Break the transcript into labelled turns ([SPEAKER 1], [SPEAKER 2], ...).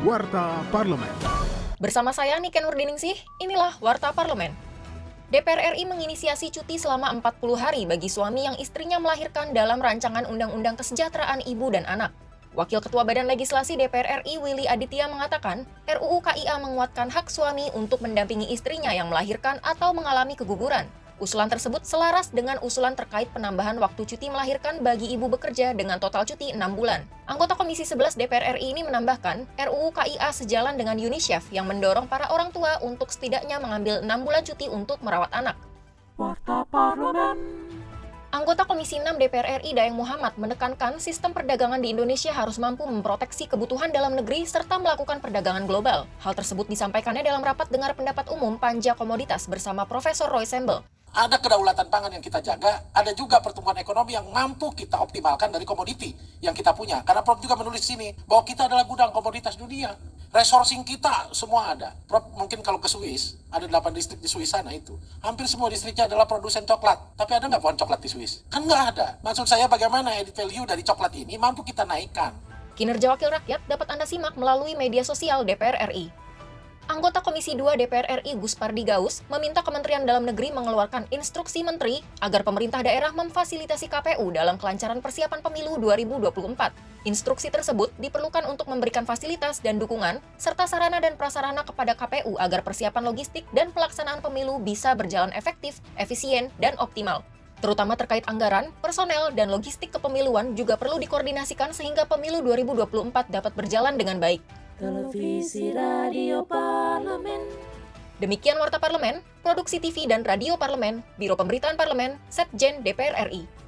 [SPEAKER 1] Warta Parlemen.
[SPEAKER 2] Bersama saya Niken Nurdiningsih, inilah Warta Parlemen. DPR RI menginisiasi cuti selama 40 hari bagi suami yang istrinya melahirkan dalam rancangan Undang-Undang Kesejahteraan Ibu dan Anak. Wakil Ketua Badan Legislasi DPR RI Willy Aditya mengatakan, RUU KIA menguatkan hak suami untuk mendampingi istrinya yang melahirkan atau mengalami keguguran. Usulan tersebut selaras dengan usulan terkait penambahan waktu cuti melahirkan bagi ibu bekerja dengan total cuti 6 bulan. Anggota Komisi 11 DPR RI ini menambahkan, RUU KIA sejalan dengan UNICEF yang mendorong para orang tua untuk setidaknya mengambil 6 bulan cuti untuk merawat anak.
[SPEAKER 3] Warta Parlemen.
[SPEAKER 2] Anggota Komisi 6 DPR RI Dayang Muhammad menekankan sistem perdagangan di Indonesia harus mampu memproteksi kebutuhan dalam negeri serta melakukan perdagangan global. Hal tersebut disampaikannya dalam rapat dengar pendapat umum Panja Komoditas bersama Profesor Roy Sembel.
[SPEAKER 4] Ada kedaulatan pangan yang kita jaga, ada juga pertumbuhan ekonomi yang mampu kita optimalkan dari komoditi yang kita punya. Karena Prof juga menulis sini bahwa kita adalah gudang komoditas dunia. Resourcing kita semua ada. Prof mungkin kalau ke Swiss, ada 8 distrik di Swiss sana itu. Hampir semua distriknya adalah produsen coklat. Tapi ada nggak pohon coklat di Swiss? Kan nggak ada. Maksud saya bagaimana edit value dari coklat ini mampu kita naikkan.
[SPEAKER 2] Kinerja Wakil Rakyat dapat Anda simak melalui media sosial DPR RI. Anggota Komisi 2 DPR RI Gus Pardi Gaus meminta Kementerian Dalam Negeri mengeluarkan instruksi menteri agar pemerintah daerah memfasilitasi KPU dalam kelancaran persiapan pemilu 2024. Instruksi tersebut diperlukan untuk memberikan fasilitas dan dukungan serta sarana dan prasarana kepada KPU agar persiapan logistik dan pelaksanaan pemilu bisa berjalan efektif, efisien, dan optimal. Terutama terkait anggaran, personel, dan logistik kepemiluan juga perlu dikoordinasikan sehingga pemilu 2024 dapat berjalan dengan baik.
[SPEAKER 3] Televisi Radio Parlemen.
[SPEAKER 2] Demikian Warta Parlemen, Produksi TV dan Radio Parlemen, Biro Pemberitaan Parlemen, Setjen DPR RI.